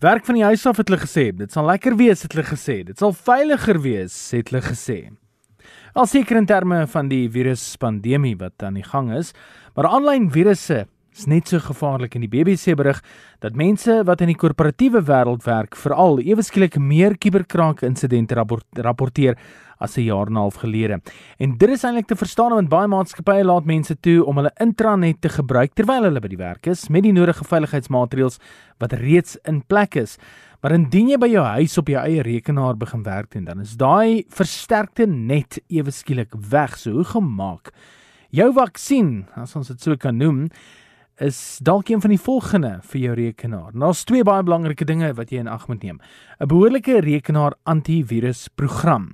Werk van die huis af het hulle gesê, dit sal lekker wees het hulle gesê, dit sal veiliger wees het hulle gesê. Al seker in terme van die viruspandemie wat aan die gang is, maar aanlyn virusse is net so gevaarlik en die BBC berig dat mense wat in die korporatiewe wêreld werk veral ewe skielik meer kuberkrake insidente rapporteer as 'n jaar en 'n half gelede. En dit is eintlik te verstaan want baie maatskappye laat mense toe om hulle intranet te gebruik terwyl hulle by die werk is met die nodige veiligheidsmaatreëls wat reeds in plek is. Maar indien jy by jou huis op jou eie rekenaar begin werk doen, dan is daai versterkte net ewe skielik weg. So hoe gemaak? Jou vaksin, as ons dit so kan noem, is dalk een van die volgende vir jou rekenaar. Daar's twee baie belangrike dinge wat jy in ag moet neem. 'n Behoorlike rekenaar antivirusprogram.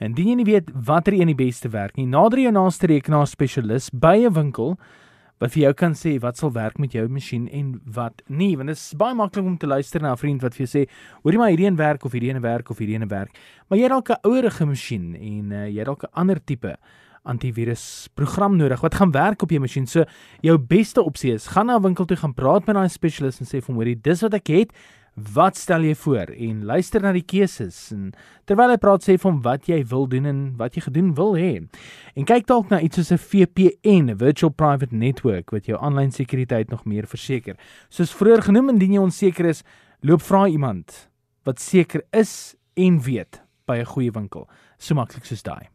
Indien jy nie weet watter een die beste werk nie, nader jou naaste rekenaar spesialis by 'n winkel wat vir jou kan sê wat sal werk met jou masjien en wat nie, want dit is baie maklik om te luister na 'n vriend wat vir jou sê, "Hoorie maar hierdie een werk of hierdie een werk of hierdie een werk." Maar jy het dalk 'n ouerige masjien en uh, jy het dalk 'n ander tipe antivirus program nodig wat gaan werk op jou masjien. So jou beste opsie is gaan na 'n winkel toe gaan praat met daai spesialis en sê vir hom hoorie dis wat ek het. Wat stel jy voor en luister na die keuses en terwyl hy praat sê vir hom wat jy wil doen en wat jy gedoen wil hê. En kyk dalk na iets soos 'n VPN, 'n virtual private network wat jou aanlyn sekuriteit nog meer verseker. Soos vroeër genoem indien jy onseker is, loop vra iemand wat seker is en weet by 'n goeie winkel. So maklik soos daai.